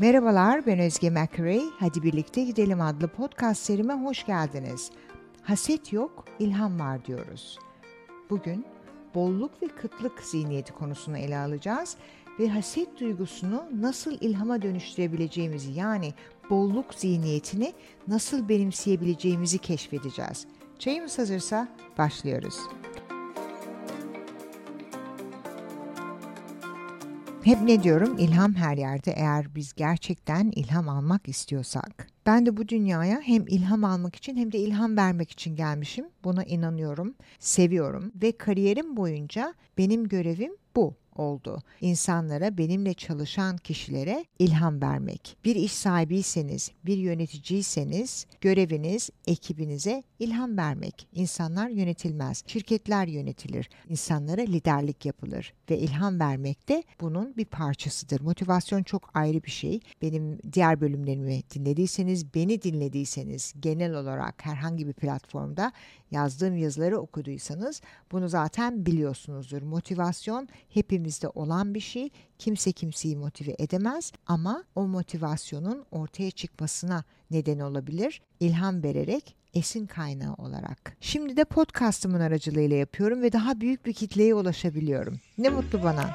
Merhabalar ben Özge McRae. Hadi birlikte gidelim adlı podcast serime hoş geldiniz. Haset yok, ilham var diyoruz. Bugün bolluk ve kıtlık zihniyeti konusunu ele alacağız ve haset duygusunu nasıl ilhama dönüştürebileceğimizi yani bolluk zihniyetini nasıl benimseyebileceğimizi keşfedeceğiz. Çayımız hazırsa başlıyoruz. Hep ne diyorum? İlham her yerde eğer biz gerçekten ilham almak istiyorsak. Ben de bu dünyaya hem ilham almak için hem de ilham vermek için gelmişim. Buna inanıyorum, seviyorum ve kariyerim boyunca benim görevim bu oldu. İnsanlara, benimle çalışan kişilere ilham vermek. Bir iş sahibiyseniz, bir yöneticiyseniz göreviniz ekibinize ilham vermek. İnsanlar yönetilmez, şirketler yönetilir. İnsanlara liderlik yapılır ve ilham vermek de bunun bir parçasıdır. Motivasyon çok ayrı bir şey. Benim diğer bölümlerimi dinlediyseniz, beni dinlediyseniz genel olarak herhangi bir platformda yazdığım yazıları okuduysanız bunu zaten biliyorsunuzdur. Motivasyon hepimizde olan bir şey. Kimse kimseyi motive edemez ama o motivasyonun ortaya çıkmasına neden olabilir. İlham vererek esin kaynağı olarak. Şimdi de podcastımın aracılığıyla yapıyorum ve daha büyük bir kitleye ulaşabiliyorum. Ne mutlu bana.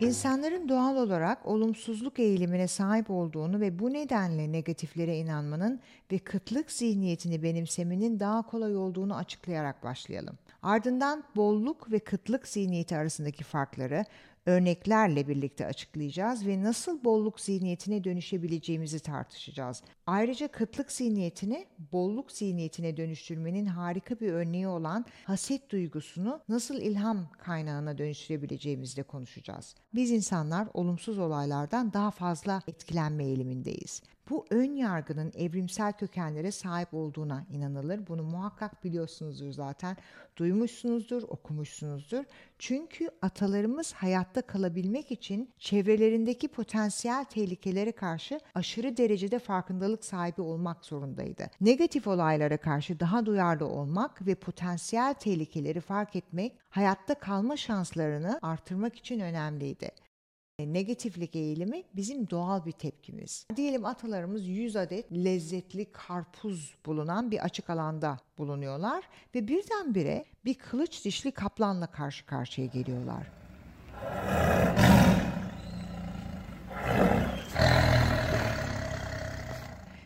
İnsanların doğal olarak olumsuzluk eğilimine sahip olduğunu ve bu nedenle negatiflere inanmanın ve kıtlık zihniyetini benimsemenin daha kolay olduğunu açıklayarak başlayalım. Ardından bolluk ve kıtlık zihniyeti arasındaki farkları örneklerle birlikte açıklayacağız ve nasıl bolluk zihniyetine dönüşebileceğimizi tartışacağız. Ayrıca kıtlık zihniyetini bolluk zihniyetine dönüştürmenin harika bir örneği olan haset duygusunu nasıl ilham kaynağına dönüştürebileceğimizi de konuşacağız. Biz insanlar olumsuz olaylardan daha fazla etkilenme eğilimindeyiz. Bu ön yargının evrimsel kökenlere sahip olduğuna inanılır. Bunu muhakkak biliyorsunuzdur zaten. Duymuşsunuzdur, okumuşsunuzdur. Çünkü atalarımız hayatta kalabilmek için çevrelerindeki potansiyel tehlikelere karşı aşırı derecede farkındalık sahibi olmak zorundaydı. Negatif olaylara karşı daha duyarlı olmak ve potansiyel tehlikeleri fark etmek hayatta kalma şanslarını artırmak için önemliydi. Negatiflik eğilimi bizim doğal bir tepkimiz. Diyelim atalarımız 100 adet lezzetli karpuz bulunan bir açık alanda bulunuyorlar ve birdenbire bir kılıç dişli kaplanla karşı karşıya geliyorlar.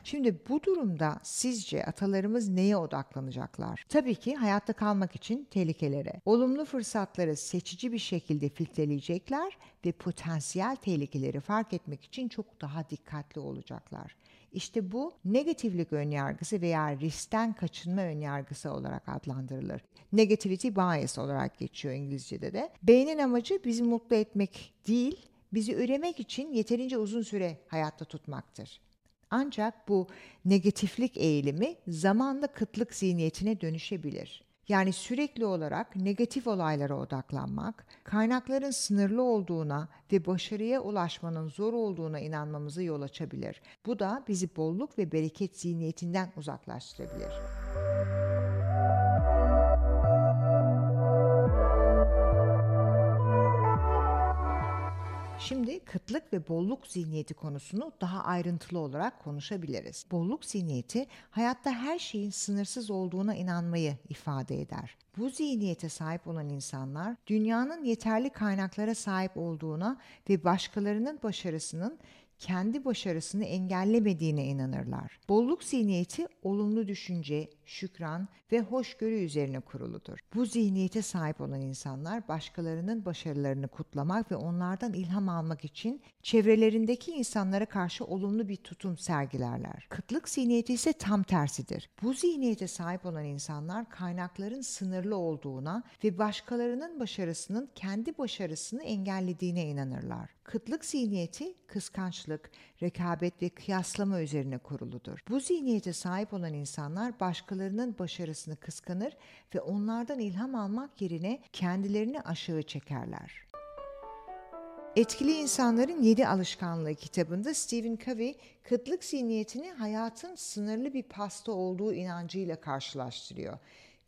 Şimdi bu durumda sizce atalarımız neye odaklanacaklar? Tabii ki hayatta kalmak için tehlikelere. Olumlu fırsatları seçici bir şekilde filtreleyecekler ve potansiyel tehlikeleri fark etmek için çok daha dikkatli olacaklar. İşte bu negatiflik önyargısı veya riskten kaçınma önyargısı olarak adlandırılır. Negativity bias olarak geçiyor İngilizce'de de. Beynin amacı bizi mutlu etmek değil, bizi üremek için yeterince uzun süre hayatta tutmaktır. Ancak bu negatiflik eğilimi zamanla kıtlık zihniyetine dönüşebilir. Yani sürekli olarak negatif olaylara odaklanmak, kaynakların sınırlı olduğuna ve başarıya ulaşmanın zor olduğuna inanmamızı yol açabilir. Bu da bizi bolluk ve bereket zihniyetinden uzaklaştırabilir. Şimdi kıtlık ve bolluk zihniyeti konusunu daha ayrıntılı olarak konuşabiliriz. Bolluk zihniyeti hayatta her şeyin sınırsız olduğuna inanmayı ifade eder. Bu zihniyete sahip olan insanlar dünyanın yeterli kaynaklara sahip olduğuna ve başkalarının başarısının kendi başarısını engellemediğine inanırlar. Bolluk zihniyeti olumlu düşünce, şükran ve hoşgörü üzerine kuruludur. Bu zihniyete sahip olan insanlar başkalarının başarılarını kutlamak ve onlardan ilham almak için çevrelerindeki insanlara karşı olumlu bir tutum sergilerler. Kıtlık zihniyeti ise tam tersidir. Bu zihniyete sahip olan insanlar kaynakların sınırlı olduğuna ve başkalarının başarısının kendi başarısını engellediğine inanırlar. Kıtlık zihniyeti kıskançlık, rekabet ve kıyaslama üzerine kuruludur. Bu zihniyete sahip olan insanlar başkalarının başarısını kıskanır ve onlardan ilham almak yerine kendilerini aşağı çekerler. Etkili İnsanların Yedi Alışkanlığı kitabında Stephen Covey kıtlık zihniyetini hayatın sınırlı bir pasta olduğu inancıyla karşılaştırıyor.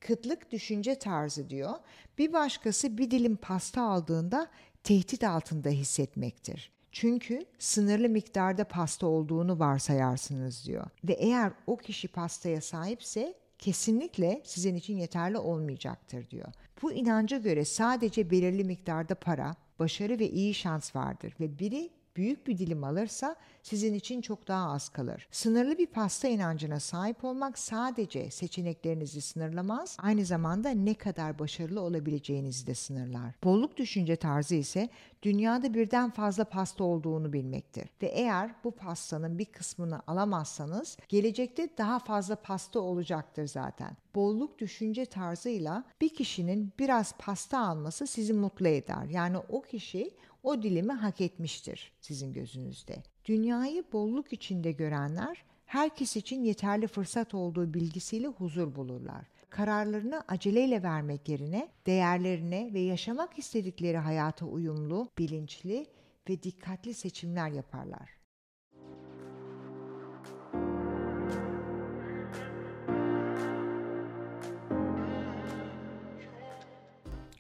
Kıtlık düşünce tarzı diyor. Bir başkası bir dilim pasta aldığında tehdit altında hissetmektir. Çünkü sınırlı miktarda pasta olduğunu varsayarsınız diyor. Ve eğer o kişi pastaya sahipse kesinlikle sizin için yeterli olmayacaktır diyor. Bu inanca göre sadece belirli miktarda para, başarı ve iyi şans vardır ve biri büyük bir dilim alırsa sizin için çok daha az kalır. Sınırlı bir pasta inancına sahip olmak sadece seçeneklerinizi sınırlamaz, aynı zamanda ne kadar başarılı olabileceğinizi de sınırlar. Bolluk düşünce tarzı ise dünyada birden fazla pasta olduğunu bilmektir. Ve eğer bu pastanın bir kısmını alamazsanız gelecekte daha fazla pasta olacaktır zaten. Bolluk düşünce tarzıyla bir kişinin biraz pasta alması sizi mutlu eder. Yani o kişi o dilimi hak etmiştir sizin gözünüzde. Dünyayı bolluk içinde görenler herkes için yeterli fırsat olduğu bilgisiyle huzur bulurlar. Kararlarını aceleyle vermek yerine değerlerine ve yaşamak istedikleri hayata uyumlu, bilinçli ve dikkatli seçimler yaparlar.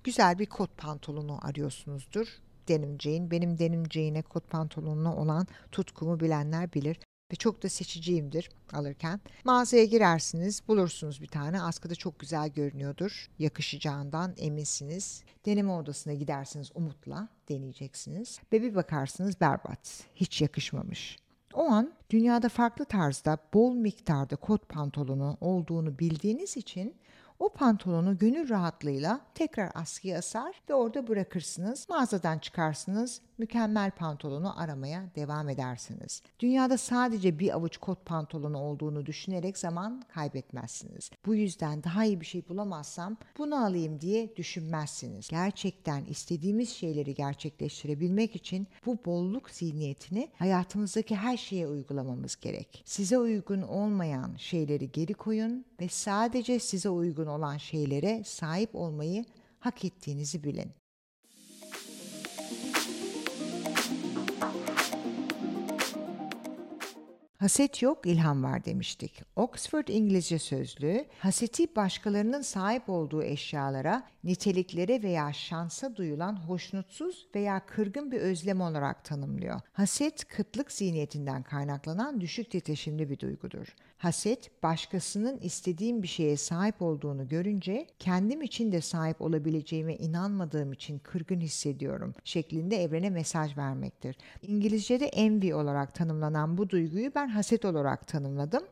Güzel bir kot pantolonu arıyorsunuzdur denim jean. Benim denim jean'e kot pantolonuna olan tutkumu bilenler bilir ve çok da seçiciyimdir alırken. Mağazaya girersiniz, bulursunuz bir tane. Askıda çok güzel görünüyordur. Yakışacağından eminsiniz. Deneme odasına gidersiniz umutla deneyeceksiniz. Ve bir bakarsınız berbat. Hiç yakışmamış. O an dünyada farklı tarzda bol miktarda kot pantolonu olduğunu bildiğiniz için o pantolonu gönül rahatlığıyla tekrar askıya asar ve orada bırakırsınız. Mağazadan çıkarsınız mükemmel pantolonu aramaya devam edersiniz. Dünyada sadece bir avuç kot pantolonu olduğunu düşünerek zaman kaybetmezsiniz. Bu yüzden daha iyi bir şey bulamazsam bunu alayım diye düşünmezsiniz. Gerçekten istediğimiz şeyleri gerçekleştirebilmek için bu bolluk zihniyetini hayatımızdaki her şeye uygulamamız gerek. Size uygun olmayan şeyleri geri koyun ve sadece size uygun olan şeylere sahip olmayı hak ettiğinizi bilin. Haset yok, ilham var demiştik. Oxford İngilizce Sözlüğü, haseti başkalarının sahip olduğu eşyalara, niteliklere veya şansa duyulan hoşnutsuz veya kırgın bir özlem olarak tanımlıyor. Haset, kıtlık zihniyetinden kaynaklanan düşük titreşimli bir duygudur. Haset, başkasının istediğim bir şeye sahip olduğunu görünce kendim için de sahip olabileceğime inanmadığım için kırgın hissediyorum şeklinde evrene mesaj vermektir. İngilizce'de envy olarak tanımlanan bu duyguyu ben haset olarak tanımladım.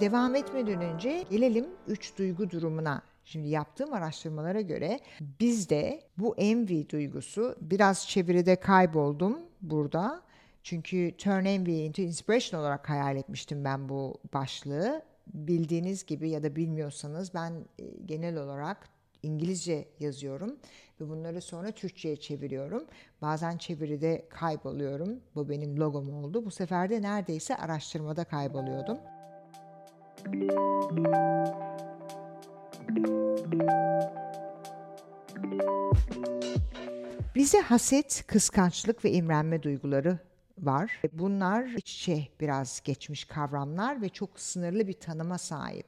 Devam etmeden önce gelelim üç duygu durumuna. Şimdi yaptığım araştırmalara göre bizde bu envy duygusu biraz çeviride kayboldum burada. Çünkü Turn Envy into Inspiration olarak hayal etmiştim ben bu başlığı. Bildiğiniz gibi ya da bilmiyorsanız ben e, genel olarak İngilizce yazıyorum ve bunları sonra Türkçe'ye çeviriyorum. Bazen çeviride kayboluyorum. Bu benim logom oldu. Bu sefer de neredeyse araştırmada kayboluyordum. Bize haset, kıskançlık ve imrenme duyguları var. Bunlar iç içe biraz geçmiş kavramlar ve çok sınırlı bir tanıma sahip.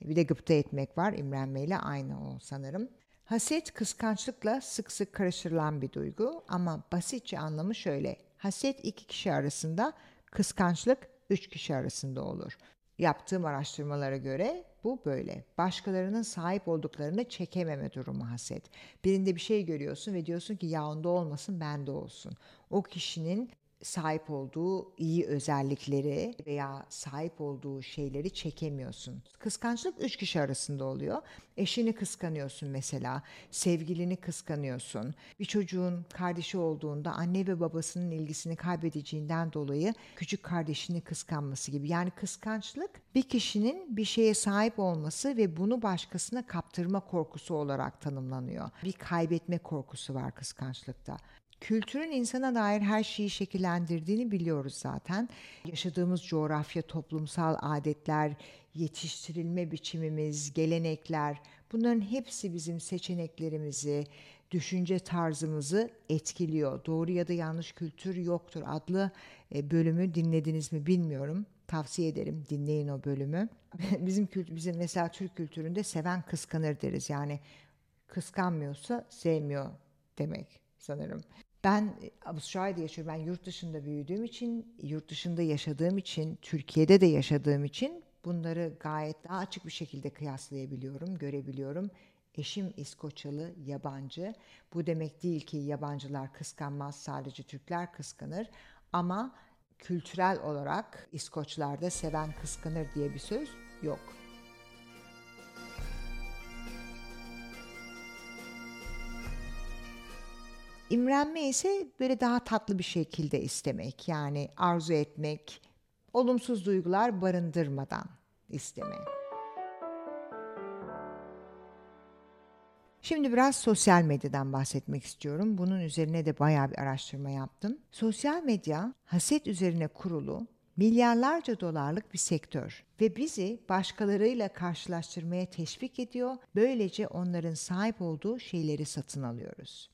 Bir de gıpta etmek var imrenmeyle aynı o sanırım. Haset kıskançlıkla sık sık karıştırılan bir duygu ama basitçe anlamı şöyle. Haset iki kişi arasında, kıskançlık üç kişi arasında olur. Yaptığım araştırmalara göre bu böyle. Başkalarının sahip olduklarını çekememe durumu haset. Birinde bir şey görüyorsun ve diyorsun ki ya onda olmasın bende olsun. O kişinin sahip olduğu iyi özellikleri veya sahip olduğu şeyleri çekemiyorsun. Kıskançlık üç kişi arasında oluyor. Eşini kıskanıyorsun mesela, sevgilini kıskanıyorsun. Bir çocuğun kardeşi olduğunda anne ve babasının ilgisini kaybedeceğinden dolayı küçük kardeşini kıskanması gibi. Yani kıskançlık bir kişinin bir şeye sahip olması ve bunu başkasına kaptırma korkusu olarak tanımlanıyor. Bir kaybetme korkusu var kıskançlıkta. Kültürün insana dair her şeyi şekillendirdiğini biliyoruz zaten. Yaşadığımız coğrafya, toplumsal adetler, yetiştirilme biçimimiz, gelenekler bunların hepsi bizim seçeneklerimizi, düşünce tarzımızı etkiliyor. Doğru ya da yanlış kültür yoktur adlı e, bölümü dinlediniz mi bilmiyorum. Tavsiye ederim dinleyin o bölümü. bizim kült bizim mesela Türk kültüründe seven kıskanır deriz. Yani kıskanmıyorsa sevmiyor demek sanırım. Ben Avustralya'da yaşıyorum. Ben yurt dışında büyüdüğüm için, yurt dışında yaşadığım için, Türkiye'de de yaşadığım için bunları gayet daha açık bir şekilde kıyaslayabiliyorum, görebiliyorum. Eşim İskoçyalı, yabancı. Bu demek değil ki yabancılar kıskanmaz, sadece Türkler kıskanır. Ama kültürel olarak İskoçlarda seven kıskanır diye bir söz yok. İmrenme ise böyle daha tatlı bir şekilde istemek. Yani arzu etmek, olumsuz duygular barındırmadan isteme. Şimdi biraz sosyal medyadan bahsetmek istiyorum. Bunun üzerine de bayağı bir araştırma yaptım. Sosyal medya haset üzerine kurulu milyarlarca dolarlık bir sektör ve bizi başkalarıyla karşılaştırmaya teşvik ediyor. Böylece onların sahip olduğu şeyleri satın alıyoruz.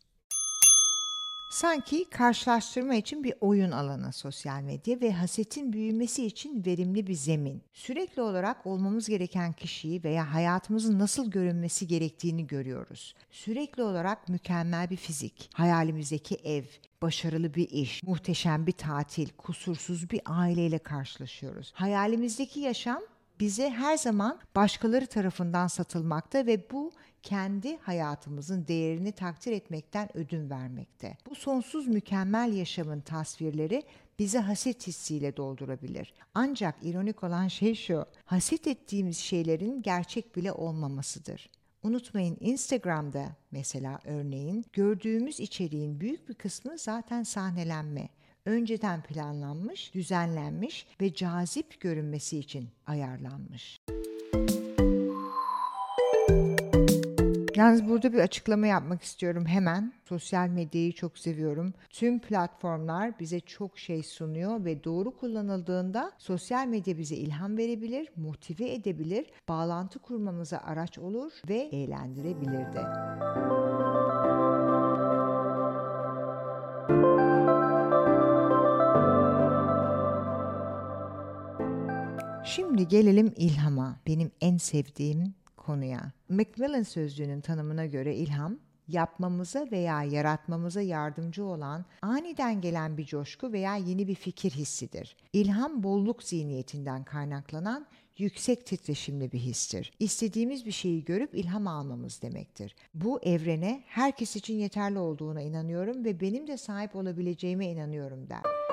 Sanki karşılaştırma için bir oyun alanı sosyal medya ve hasetin büyümesi için verimli bir zemin. Sürekli olarak olmamız gereken kişiyi veya hayatımızın nasıl görünmesi gerektiğini görüyoruz. Sürekli olarak mükemmel bir fizik, hayalimizdeki ev, başarılı bir iş, muhteşem bir tatil, kusursuz bir aileyle karşılaşıyoruz. Hayalimizdeki yaşam bize her zaman başkaları tarafından satılmakta ve bu kendi hayatımızın değerini takdir etmekten ödün vermekte. Bu sonsuz mükemmel yaşamın tasvirleri bizi haset hissiyle doldurabilir. Ancak ironik olan şey şu, haset ettiğimiz şeylerin gerçek bile olmamasıdır. Unutmayın Instagram'da mesela örneğin gördüğümüz içeriğin büyük bir kısmı zaten sahnelenme önceden planlanmış, düzenlenmiş ve cazip görünmesi için ayarlanmış. Yalnız burada bir açıklama yapmak istiyorum hemen. Sosyal medyayı çok seviyorum. Tüm platformlar bize çok şey sunuyor ve doğru kullanıldığında sosyal medya bize ilham verebilir, motive edebilir, bağlantı kurmamıza araç olur ve eğlendirebilir de. Şimdi gelelim ilhama. Benim en sevdiğim konuya. Macmillan sözlüğünün tanımına göre ilham, yapmamıza veya yaratmamıza yardımcı olan aniden gelen bir coşku veya yeni bir fikir hissidir. İlham bolluk zihniyetinden kaynaklanan yüksek titreşimli bir histir. İstediğimiz bir şeyi görüp ilham almamız demektir. Bu evrene herkes için yeterli olduğuna inanıyorum ve benim de sahip olabileceğime inanıyorum der.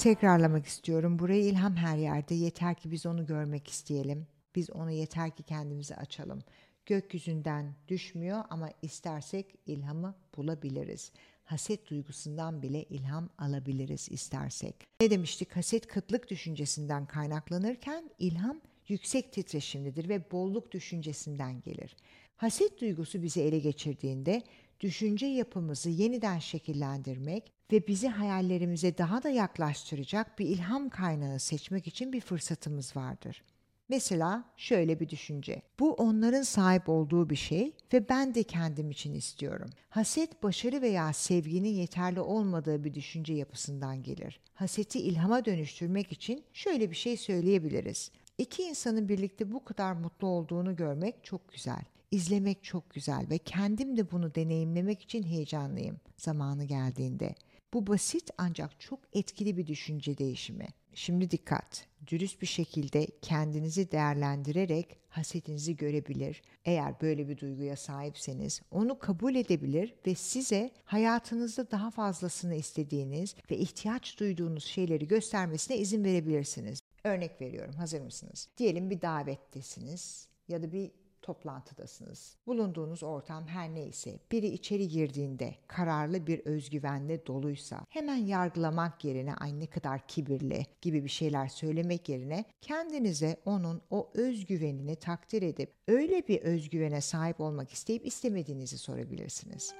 Tekrarlamak istiyorum. Buraya ilham her yerde. Yeter ki biz onu görmek isteyelim. Biz onu yeter ki kendimizi açalım. Gökyüzünden düşmüyor ama istersek ilhamı bulabiliriz. Haset duygusundan bile ilham alabiliriz istersek. Ne demiştik? Haset kıtlık düşüncesinden kaynaklanırken ilham yüksek titreşimlidir ve bolluk düşüncesinden gelir. Haset duygusu bizi ele geçirdiğinde düşünce yapımızı yeniden şekillendirmek ve bizi hayallerimize daha da yaklaştıracak bir ilham kaynağı seçmek için bir fırsatımız vardır. Mesela şöyle bir düşünce. Bu onların sahip olduğu bir şey ve ben de kendim için istiyorum. Haset başarı veya sevginin yeterli olmadığı bir düşünce yapısından gelir. Haseti ilhama dönüştürmek için şöyle bir şey söyleyebiliriz. İki insanın birlikte bu kadar mutlu olduğunu görmek çok güzel. İzlemek çok güzel ve kendim de bunu deneyimlemek için heyecanlıyım zamanı geldiğinde. Bu basit ancak çok etkili bir düşünce değişimi. Şimdi dikkat. Dürüst bir şekilde kendinizi değerlendirerek hasetinizi görebilir. Eğer böyle bir duyguya sahipseniz onu kabul edebilir ve size hayatınızda daha fazlasını istediğiniz ve ihtiyaç duyduğunuz şeyleri göstermesine izin verebilirsiniz. Örnek veriyorum. Hazır mısınız? Diyelim bir davettesiniz ya da bir toplantıdasınız. Bulunduğunuz ortam her neyse biri içeri girdiğinde kararlı bir özgüvenle doluysa hemen yargılamak yerine ay ne kadar kibirli gibi bir şeyler söylemek yerine kendinize onun o özgüvenini takdir edip öyle bir özgüvene sahip olmak isteyip istemediğinizi sorabilirsiniz.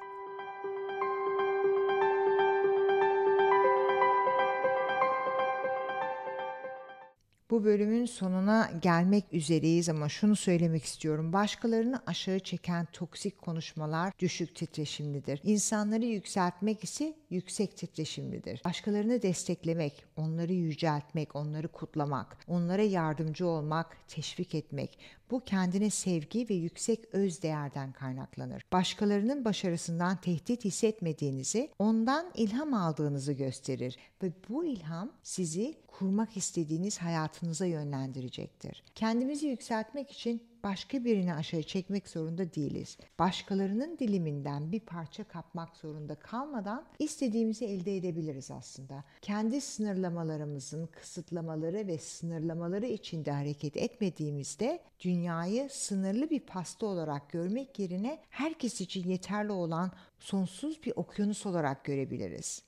Bu bölümün sonuna gelmek üzereyiz ama şunu söylemek istiyorum. Başkalarını aşağı çeken toksik konuşmalar düşük titreşimlidir. İnsanları yükseltmek ise yüksek titreşimlidir. Başkalarını desteklemek, onları yüceltmek, onları kutlamak, onlara yardımcı olmak, teşvik etmek bu kendine sevgi ve yüksek öz değerden kaynaklanır. Başkalarının başarısından tehdit hissetmediğinizi, ondan ilham aldığınızı gösterir ve bu ilham sizi kurmak istediğiniz hayatınıza yönlendirecektir. Kendimizi yükseltmek için başka birini aşağı çekmek zorunda değiliz. Başkalarının diliminden bir parça kapmak zorunda kalmadan istediğimizi elde edebiliriz aslında. Kendi sınırlamalarımızın kısıtlamaları ve sınırlamaları içinde hareket etmediğimizde dünyayı sınırlı bir pasta olarak görmek yerine herkes için yeterli olan sonsuz bir okyanus olarak görebiliriz.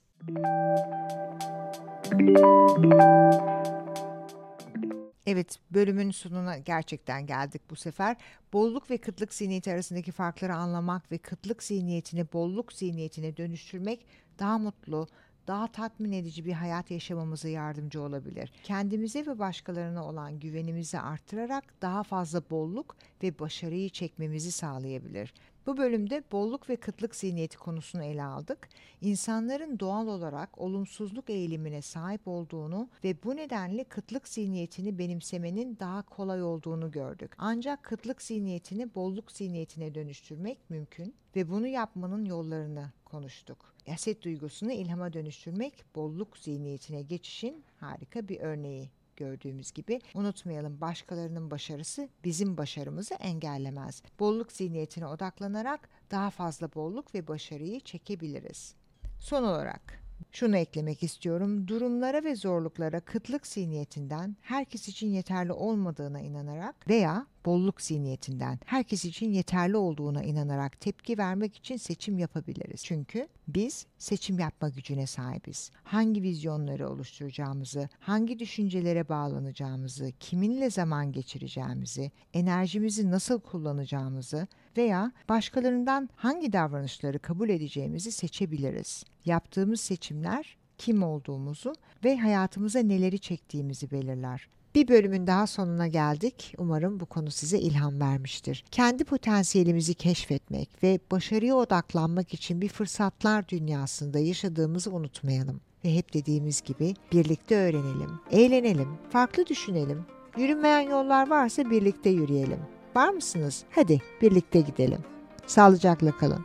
Evet, bölümün sonuna gerçekten geldik bu sefer. Bolluk ve kıtlık zihniyeti arasındaki farkları anlamak ve kıtlık zihniyetini bolluk zihniyetine dönüştürmek daha mutlu, daha tatmin edici bir hayat yaşamamıza yardımcı olabilir. Kendimize ve başkalarına olan güvenimizi artırarak daha fazla bolluk ve başarıyı çekmemizi sağlayabilir. Bu bölümde bolluk ve kıtlık zihniyeti konusunu ele aldık. İnsanların doğal olarak olumsuzluk eğilimine sahip olduğunu ve bu nedenle kıtlık zihniyetini benimsemenin daha kolay olduğunu gördük. Ancak kıtlık zihniyetini bolluk zihniyetine dönüştürmek mümkün ve bunu yapmanın yollarını konuştuk. Haset duygusunu ilhama dönüştürmek bolluk zihniyetine geçişin harika bir örneği gördüğümüz gibi unutmayalım başkalarının başarısı bizim başarımızı engellemez. Bolluk zihniyetine odaklanarak daha fazla bolluk ve başarıyı çekebiliriz. Son olarak şunu eklemek istiyorum. Durumlara ve zorluklara kıtlık zihniyetinden herkes için yeterli olmadığına inanarak veya bolluk zihniyetinden herkes için yeterli olduğuna inanarak tepki vermek için seçim yapabiliriz. Çünkü biz seçim yapma gücüne sahibiz. Hangi vizyonları oluşturacağımızı, hangi düşüncelere bağlanacağımızı, kiminle zaman geçireceğimizi, enerjimizi nasıl kullanacağımızı veya başkalarından hangi davranışları kabul edeceğimizi seçebiliriz. Yaptığımız seçimler kim olduğumuzu ve hayatımıza neleri çektiğimizi belirler. Bir bölümün daha sonuna geldik. Umarım bu konu size ilham vermiştir. Kendi potansiyelimizi keşfetmek ve başarıya odaklanmak için bir fırsatlar dünyasında yaşadığımızı unutmayalım. Ve hep dediğimiz gibi birlikte öğrenelim, eğlenelim, farklı düşünelim. Yürünmeyen yollar varsa birlikte yürüyelim. Var mısınız? Hadi birlikte gidelim. Sağlıcakla kalın.